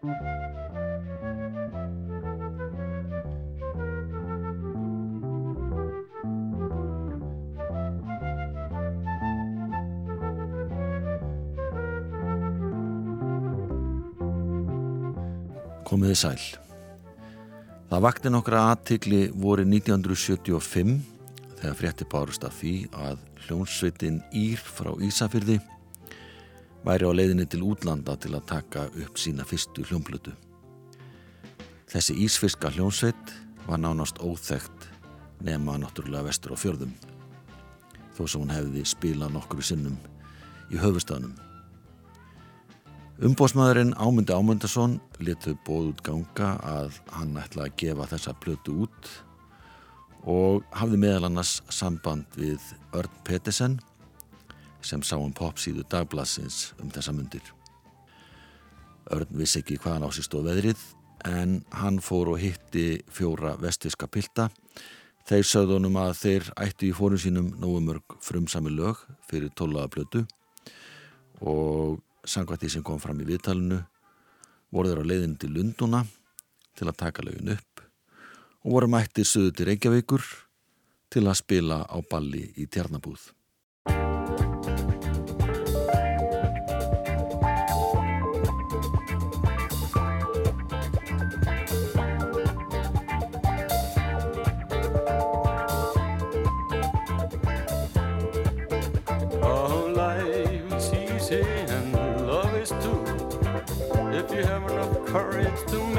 Komiði sæl. Það vakti nokkra aðtikli voru 1975 þegar frétti bárust af því að hljónsveitin Ír frá Ísafyrði væri á leiðinni til útlanda til að taka upp sína fyrstu hljómblötu. Þessi ísfiska hljónsveit var nánast óþægt nema náttúrulega vestur á fjörðum þó sem hún hefði spilað nokkru sinnum í höfustaðnum. Umbósmaðurinn Ámundi Ámundason letuð bóð út ganga að hann ætla að gefa þessa blötu út og hafði meðal annars samband við Örn Pettersen sem sá um popsíðu dagblassins um þessa myndir. Örn vissi ekki hvaðan á sér stóð veðrið en hann fór og hitti fjóra vestiska pilda. Þeir sögðunum að þeir ættu í fórum sínum nógumörg frumsami lög fyrir tólaða blötu og sangvætti sem kom fram í viðtalinu voru þeir á leiðin til Lunduna til að taka lögin upp og voru mætti söðu til Reykjavíkur til að spila á balli í Tjarnabúð. and love is too. If you have enough courage to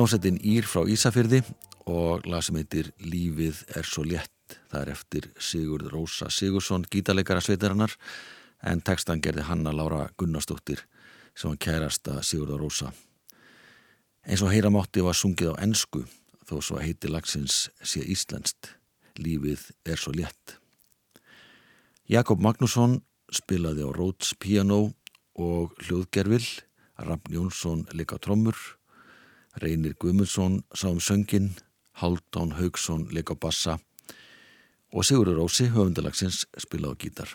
Hljómsveitin Ír frá Ísafyrði og lag sem heitir Lífið er svo létt. Það er eftir Sigurd Rósa Sigursson, gítarleikara sveitarinnar en textan gerði Hanna Laura Gunnarsdóttir sem var kærasta Sigurd Rósa. Eins og heyramátti var sungið á ennsku þó svo heiti lagsins sé íslenskt. Lífið er svo létt. Jakob Magnússon spilaði á Rhodes piano og hljóðgerfil, Ramn Jónsson leika trommur Reynir Gumundsson sá um söngin, Haldón Haugsson leik á bassa og Sigurður Rósi, höfundalagsins, spilaði á gítar.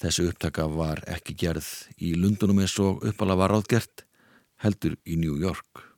Þessu upptaka var ekki gerð í Lundunum eins og uppala var áðgert, heldur í New York.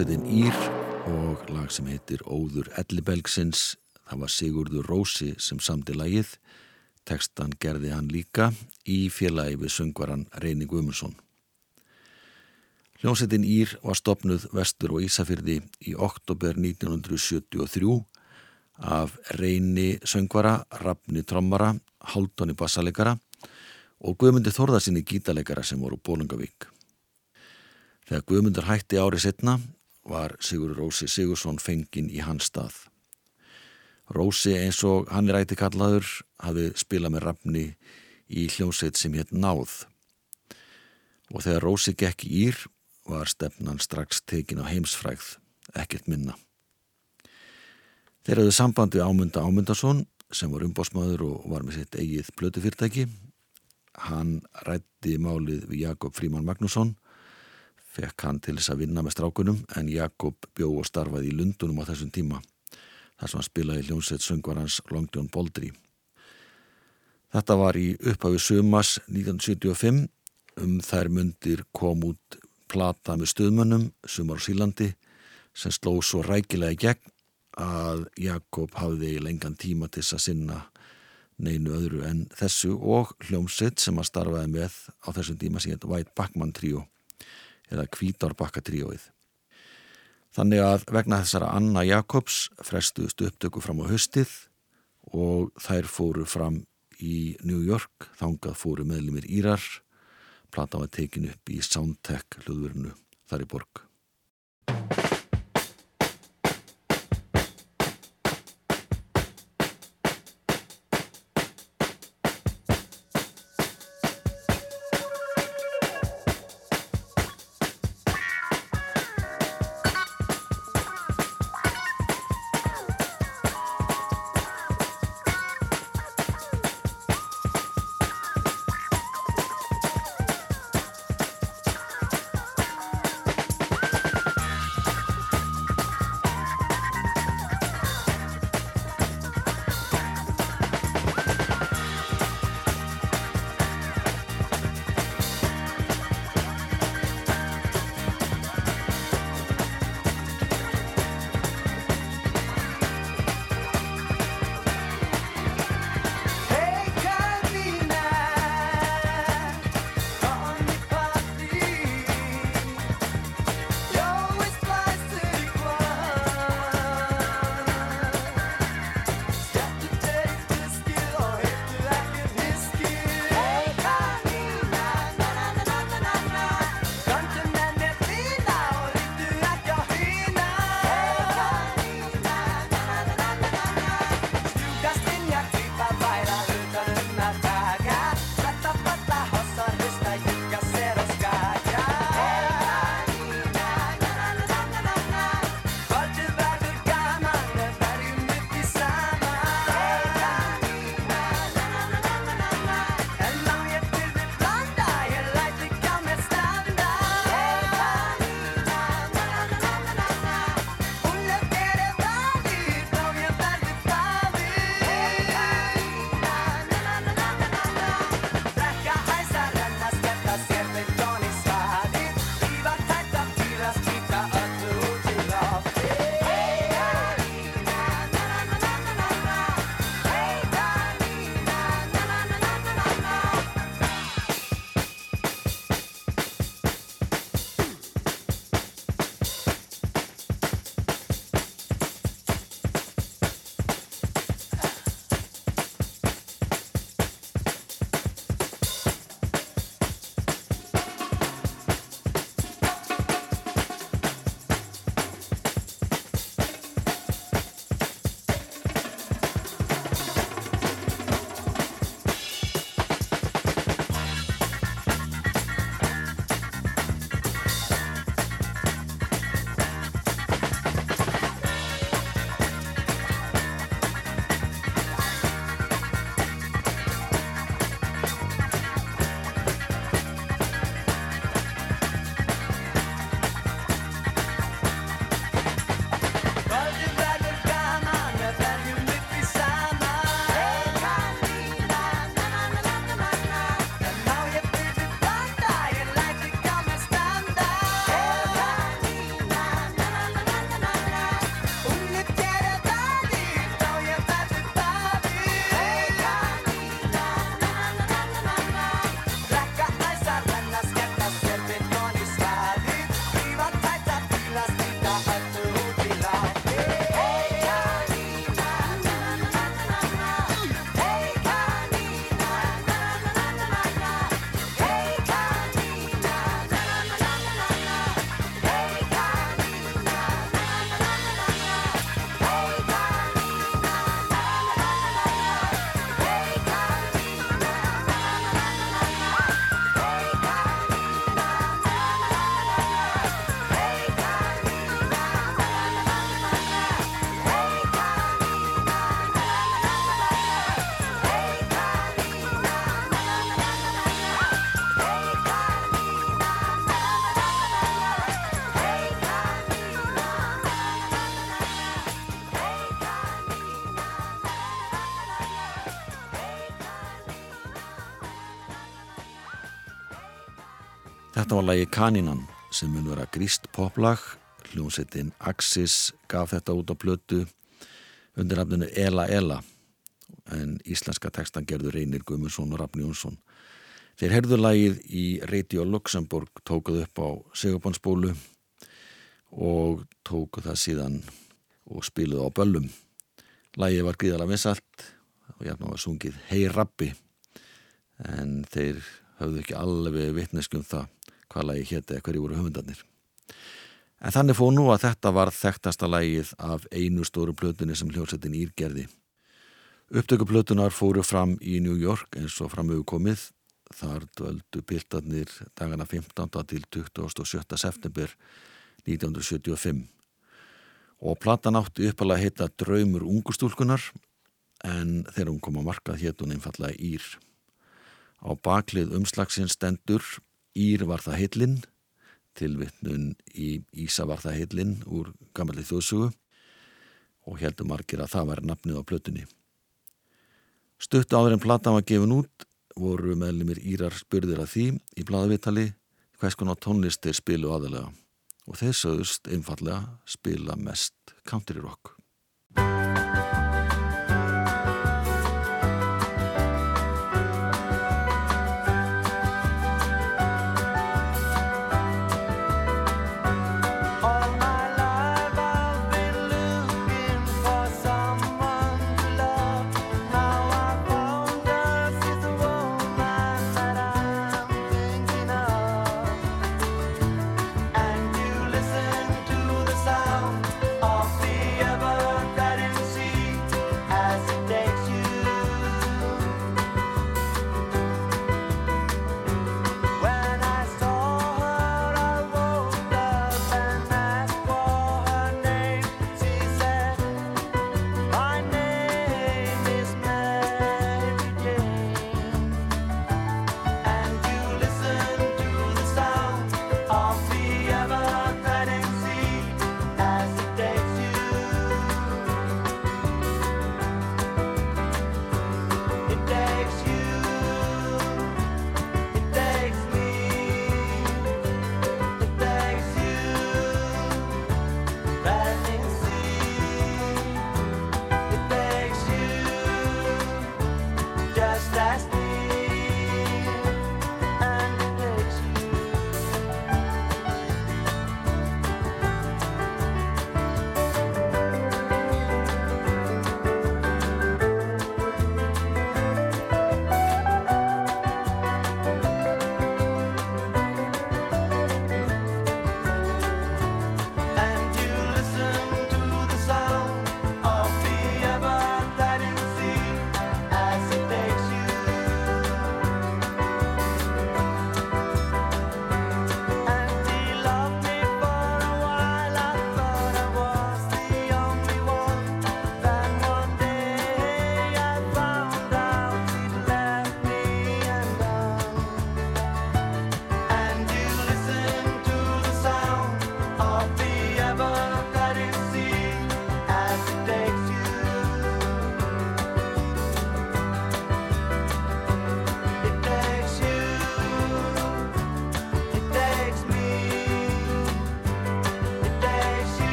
Hljómsveitin Ír og lag sem heitir Óður Ellibelgsins. Það var Sigurður Rósi sem samdi lagið. Tekstan gerði hann líka í félagi við söngvaran Reyni Guðmundsson. Hljómsveitin Ír var stopnuð vestur og Ísafyrði í oktober 1973 af Reyni söngvara, Rafni trommara, Haldóni bassalegara og Guðmundi Þórðarsinni gítalegara sem voru Bólungavík. Þegar Guðmundur hætti árið setna var Sigur Rósi Sigursson fenginn í hans stað. Rósi eins og hann er ætti kallaður hafði spilað með rafni í hljómsveit sem hétt Náð. Og þegar Rósi gekk Ír var stefnan strax tekin á heimsfrægð, ekkert minna. Þeir hafði samband við Ámunda Ámundason sem var umbásmaður og var með sitt eigið plötufyrirtæki. Hann rætti málið við Jakob Fríman Magnússon fekk hann til þess að vinna með strákunum en Jakob bjó og starfaði í Lundunum á þessum tíma þar sem hann spilaði hljómsveit söngvarans Long John Baldry. Þetta var í upphafi sumas 1975 um þær mundir kom út plata með stöðmönnum sumar á Sílandi sem sló svo rækilega í gegn að Jakob hafði lengan tíma til þess að sinna neinu öðru en þessu og hljómsveit sem hann starfaði með á þessum tíma heit White Backman Trio eða Kvítárbakka tríóið. Þannig að vegna þessara Anna Jakobs frestuðust upptöku fram á höstið og þær fóru fram í New York, þangað fóru meðlumir Írar, platan var tekin upp í Soundtech hljóðurinu þar í borg. Þetta var lagi Kanínan sem mun vera gríst poplag. Hljómsveitin Axis gaf þetta út á blötu undir nafninu Ela Ela en íslenska textan gerður Reynir Guðmundsson og Rafn Jónsson. Þeir herðu lagið í Radio Luxemburg, tókuð upp á Sigurbánsbólu og tókuð það síðan og spiluð á böllum. Lagið var gríðalega vissalt og hérna var sungið Hei Rabbi en þeir höfðu ekki alveg vitneskum það hvað lagi hétti eða hverju voru höfundarnir. En þannig fóð nú að þetta var þekktasta lagið af einu stóru plötunni sem hljómsettin Írgerði. Upptökuplötunar fóru fram í New York eins og framöfu komið. Þar dvöldu piltarnir dagana 15. til 27. september 1975. Og platan átti uppalega að heita Draumur ungustúlkunar en þegar hún kom að markað hétt hún einfallega Ír. Á baklið umslagsins stendur Ír var það heillin, tilvittnun í Ísa var það heillin úr gammalli þjóðsugu og heldur margir að það var nafnið á plötunni. Stutt áður en platan var gefin út voru meðlumir Írar spurðir að því í bladavitali hvers konar tónlist þeir spilu aðalega og þeir sögðust einfallega spila mest country rock.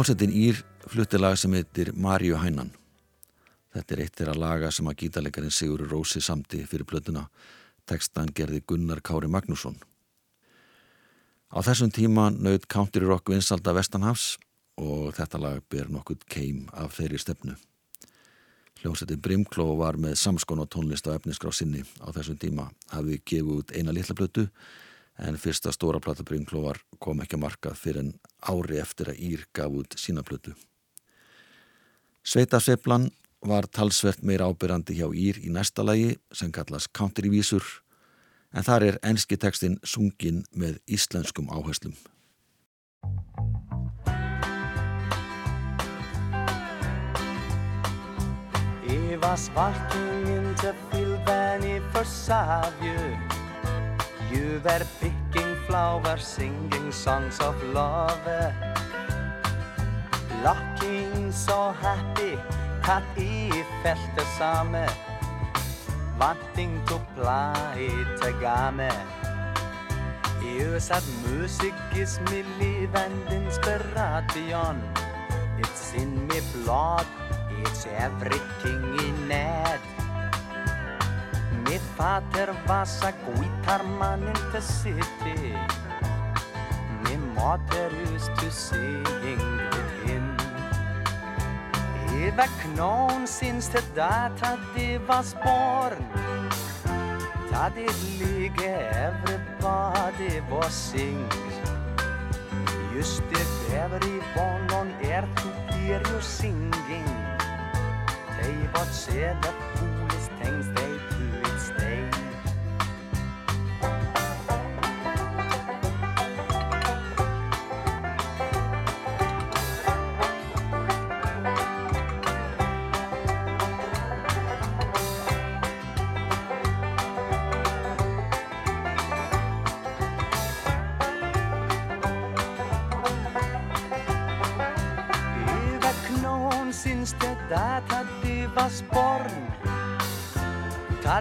Hljómsveitin Ír flutti lag sem heitir Maríu Hænan. Þetta er eitt þeirra laga sem að gítalegarinn Sigur Rósi samti fyrir plötuna. Tekstan gerði Gunnar Kári Magnússon. Á þessum tíma naut Country Rock vinsalda Vestanhafs og þetta lag ber nokkuð keim af þeirri stefnu. Hljómsveitin Brimkló var með samskon og tónlist á efnisgrá sinni á þessum tíma hafði gefið út eina litla plötu en fyrsta stóra plata Brimklóvar kom ekki að markað fyrir en ári eftir að Ír gaf út sína plötu. Sveitasveiflan var talsvert meira ábyrrandi hjá Ír í næsta lagi sem kallast Countryvísur en þar er enski textin sungin með íslenskum áherslum. Walking into field when he first saw you. Were picking flowers, singing songs of love. Looking so happy that he felt the same. Wanting to play together. You said music is my life and inspiration. It's in my blood, it's everything in need. My father was a guitar-man in the city. My mother used to sing with him. He was known since the day that he was born. That it like everybody was sings. Just if everyone on earth could hear you singing, they would say the foolish things they do instead. He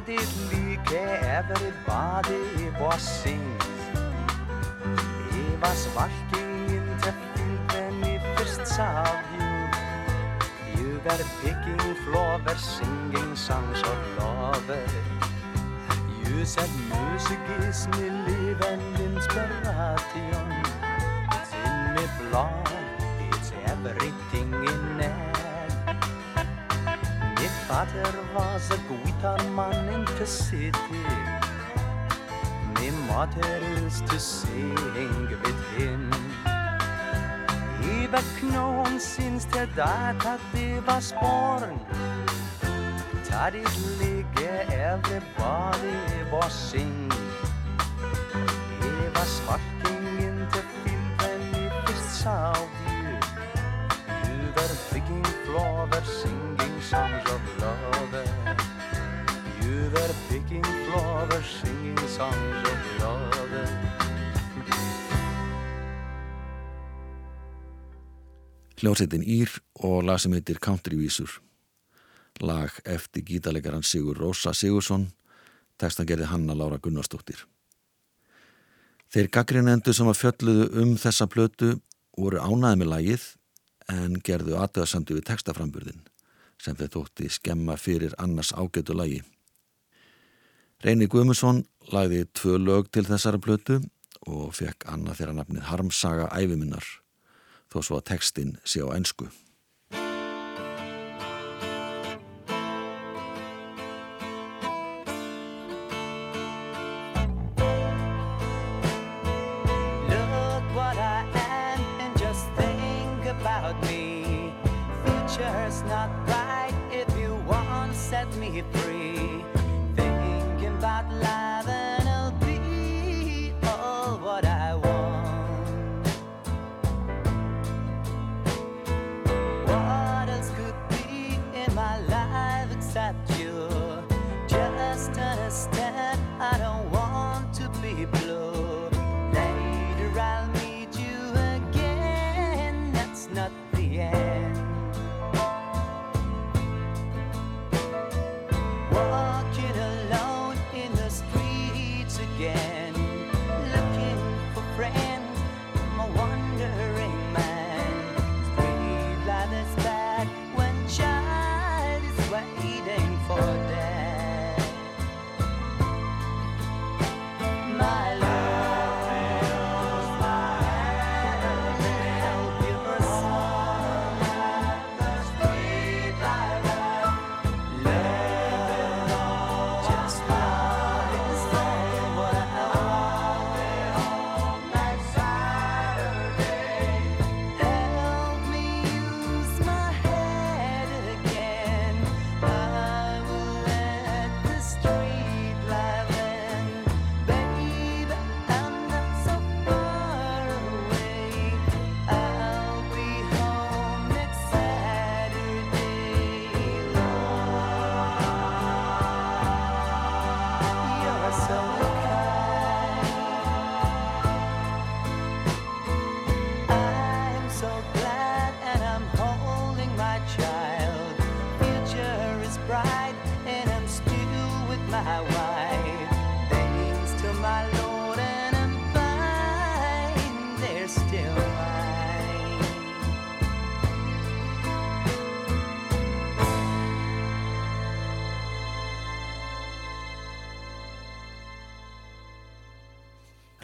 It like everybody was was walking in the field when he first saw you. Were picking flowers, singing songs of love. You said music is my life and inspiration. It's in my blood, it's everything in it. My father was a guitar man in the city. My mother used to sing with him. He was known since the day that he was born. That it like everybody was sing. He was walking in the field when he first saw you. You were picking flowers, singing songs of love. You were picking flowers, singing songs of love. Hljómsveitin Ír og lag sem heitir Countryvísur. Lag eftir gítarleikaran Sigur Rósa Sigursson, textan gerði Hanna Lára Gunnarsdóttir. Þeir gaggrinendur sem að fjölluðu um þessa plötu voru ánaði með lagið en gerðu aðtöðasamdu við textaframburðin sem þeir þótti skemma fyrir annars ágætu lagi. Reyni Guðmusson lagði tvö lög til þessara plötu og fekk annað þeirra nafnið Harmsaga æfiminnar þó svo að textin sé á ensku.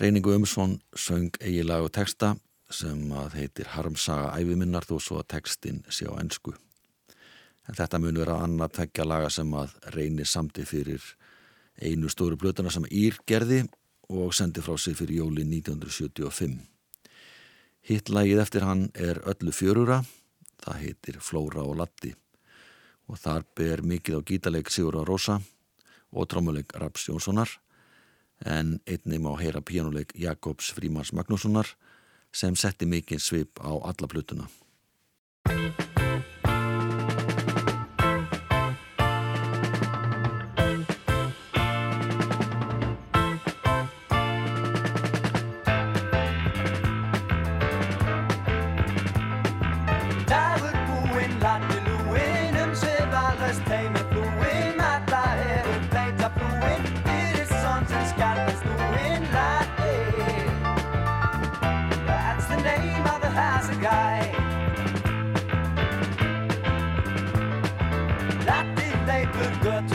Reyningu Umsson söng eigilag og texta sem að heitir Harmsaga æfiminnar þó svo að textin sé á ennsku. En þetta mun vera annað tveggja laga sem að reynir samti fyrir einu stóru blötuna sem Ír gerði og sendi frá sig fyrir jóli 1975. Hittlægið eftir hann er öllu fjörura, það heitir Flóra og Latti og þar ber mikið á gítaleg Sigur og Rósa og trómuleik Raps Jónssonar en einnig má heyra píjánuleik Jakobs Frímans Magnússonar sem setti mikið svip á alla plötuna. Latti leipur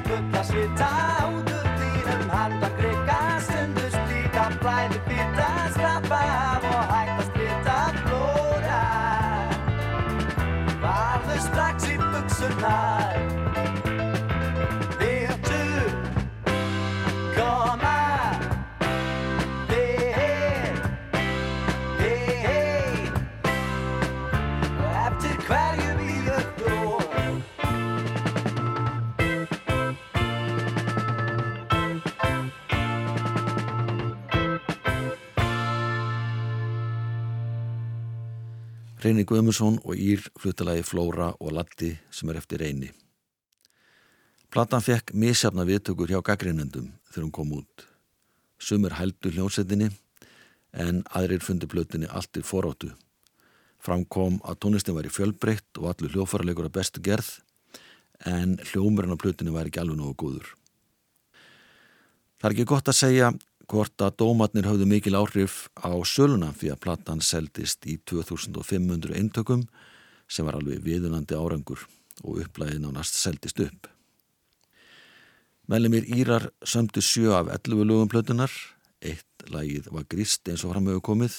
því tempulla svita, Reyni Guðmundsson og Ír fluttalagi Flóra og Latti sem er eftir reyni. Platan fekk misjafna viðtökur hjá gaggrinendum þegar hún kom út. Sumir hældu hljónsettinni en aðrir fundi plötinni allt í foráttu. Framkom að tónlistin væri fjölbreytt og allur hljófarleikur að bestu gerð en hljómurinn á plötinni væri ekki alveg nógu góður. Það er ekki gott að segja hvort að dómatnir hafðu mikil áhrif á söluna því að platan seldist í 2500 eintökum sem var alveg viðunandi árangur og upplæðin á næst seldist upp. Meðlemið Írar sömdu sjö af 11 lögum plötunar, eitt lagið var gríst eins og framöfu komið,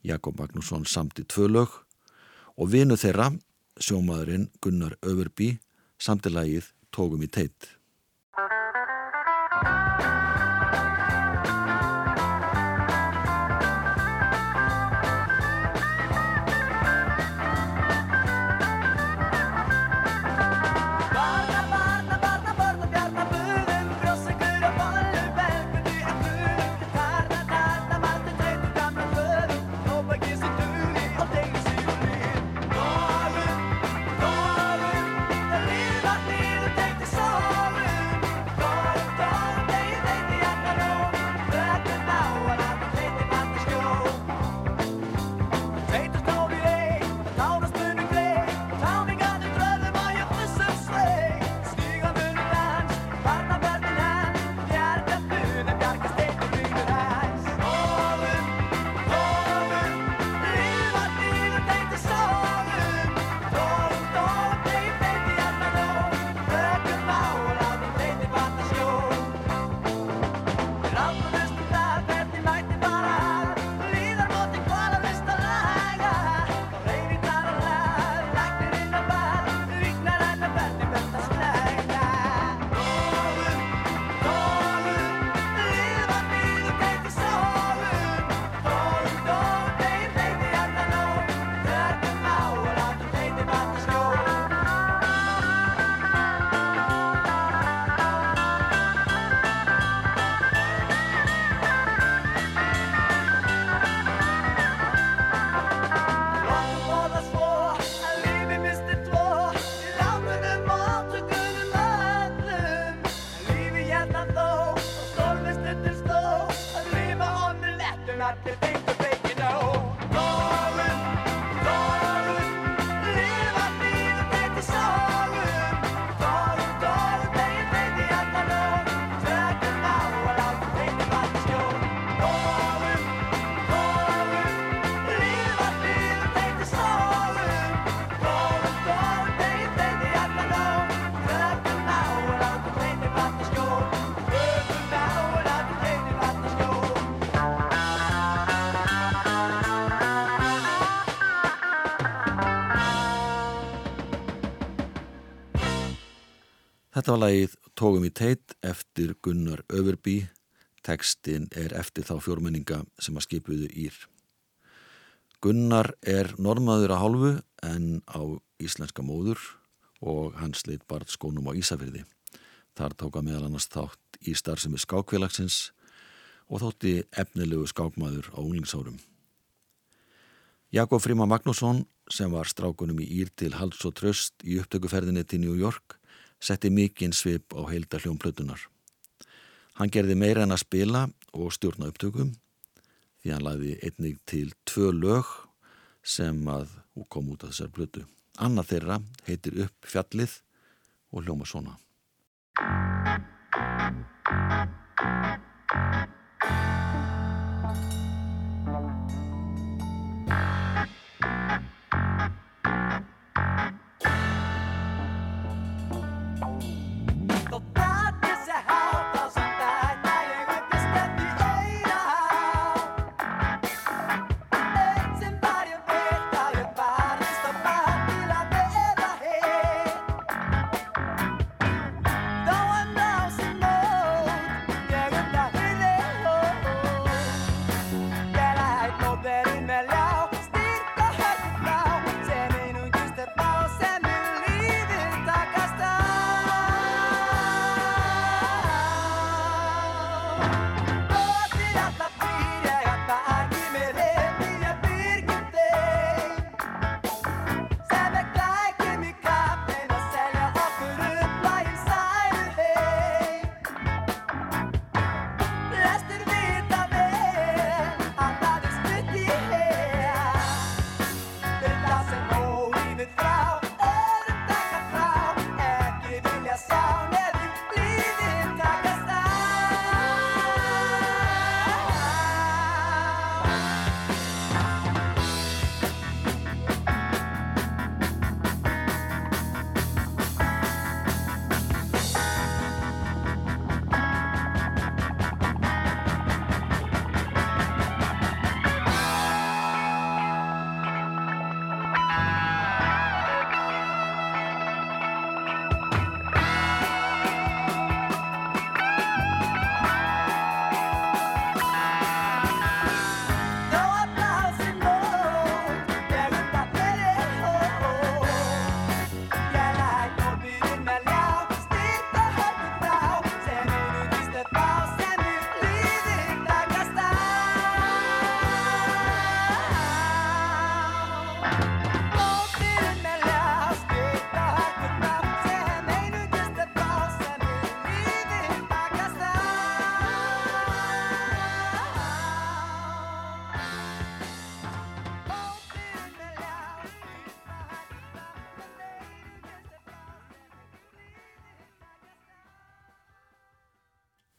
Jakob Magnússon samti tvö lög og vinu þeirra, sjómaðurinn Gunnar Överby, samti lagið Tókum í teitt. Þetta var lagið Tógum í teit eftir Gunnar Överby. Tekstin er eftir þá fjórmenninga sem að skipuðu ír. Gunnar er normaður að hálfu en á íslenska móður og hann sleitt bara skónum á Ísafyrði. Þar tóka meðal annars þátt í starfsemi skákvélagsins og þótti efnilegu skákmaður á unglingsárum. Jakob Fríma Magnússon sem var strákunum í Ír til Hals og Tröst í upptökuferðinni til New York setti mikinn svip á heilda hljómplötunar. Hann gerði meira en að spila og stjórna upptökum því hann laði einnig til tvö lög sem að kom út af þessar plötu. Annað þeirra heitir upp fjallið og hljóma svona.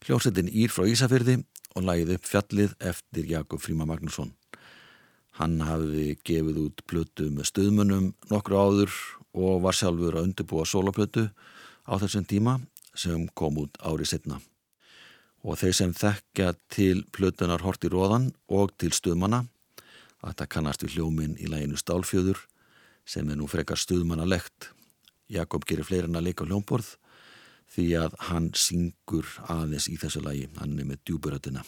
Hljómsveitin Ír frá Ísafyrði og lagið upp fjallið eftir Jakob Fríma Magnússon. Hann hafði gefið út plötu með stuðmunum nokkru áður og var sjálfur að undirbúa soloplötu á þessum tíma sem kom út árið setna. Og þeir sem þekkja til plötunar Horti Róðan og til stuðmanna, að þetta kannast við hljómin í læginu Stálfjöður sem er nú frekar stuðmannalegt. Jakob gerir fleiri en að leika á hljómborð því að hann syngur aðeins í þessu lagi, hann er með djúburötina.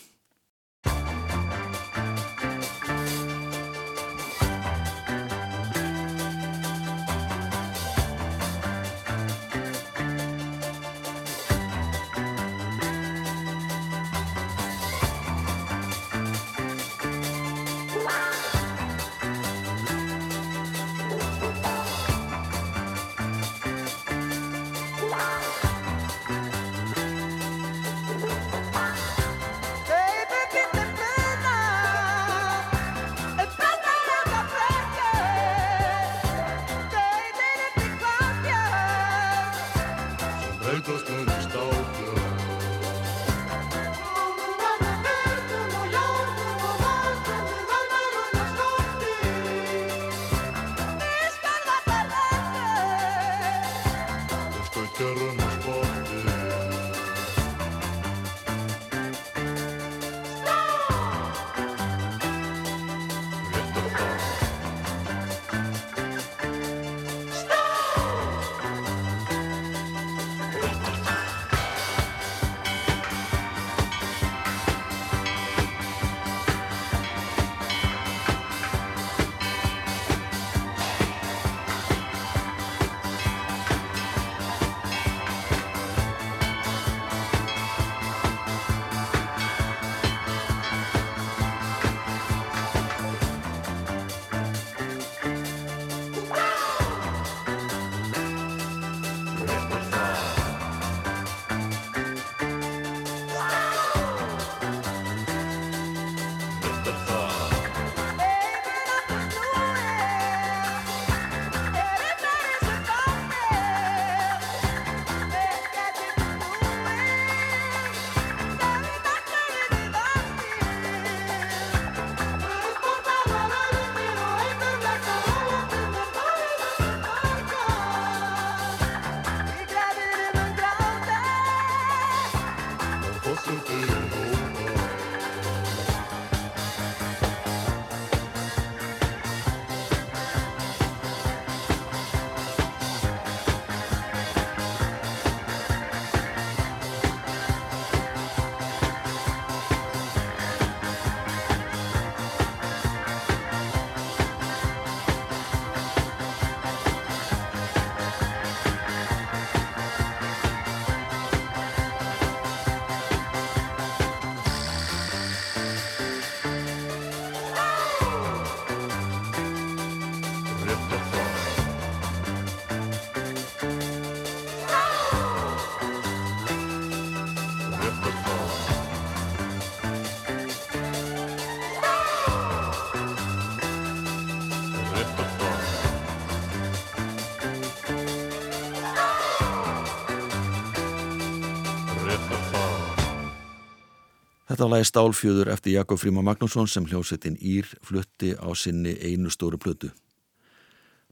Þetta lagi Stálfjöður eftir Jakob Fríma Magnússon sem hljómsettin Ír flutti á sinni einu stóru plötu.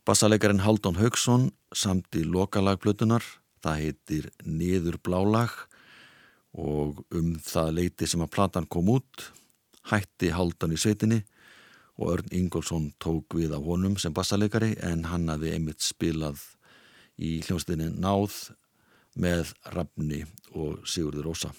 Bassalegarinn Haldón Haugsson samti lokalag plötunar, það heitir Niður blálag og um það leiti sem að platan kom út, hætti Haldón í sveitinni og Örn Ingólfsson tók við af honum sem bassalegari en hann hafði einmitt spilað í hljómsettinni Náð með Rafni og Sigurður Rósa.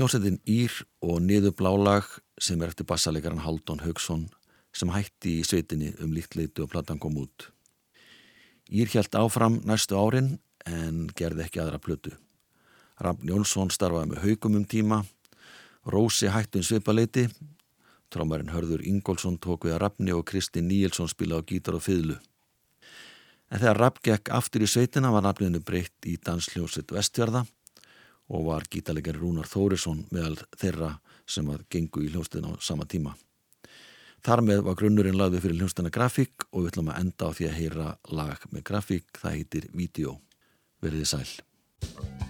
Hljómsveitin Ír og niður blálag sem er eftir bassalegaran Haldón Haugsson sem hætti í sveitinni um líkt leitu og platan kom út. Ír hjælt áfram næstu árin en gerði ekki aðra plötu. Rafn Jónsson starfaði með haugum um tíma, Rósi hætti um svipaleiti, trómarinn Hörður Ingólfsson tók við að Rafni og Kristi Níelsson spilaði á gítar og fiðlu. En þegar Rafn gekk aftur í sveitina var nafninu breytt í dansljóset Vestfjörða og var gítalegari Rúnar Þórisson meðal þeirra sem að gengu í hljómsdina á sama tíma. Þar með var grunnurinn lagði fyrir hljómsdina grafík og við ætlum að enda á því að heyra lag með grafík, það heitir Vídeó. Verðið sæl.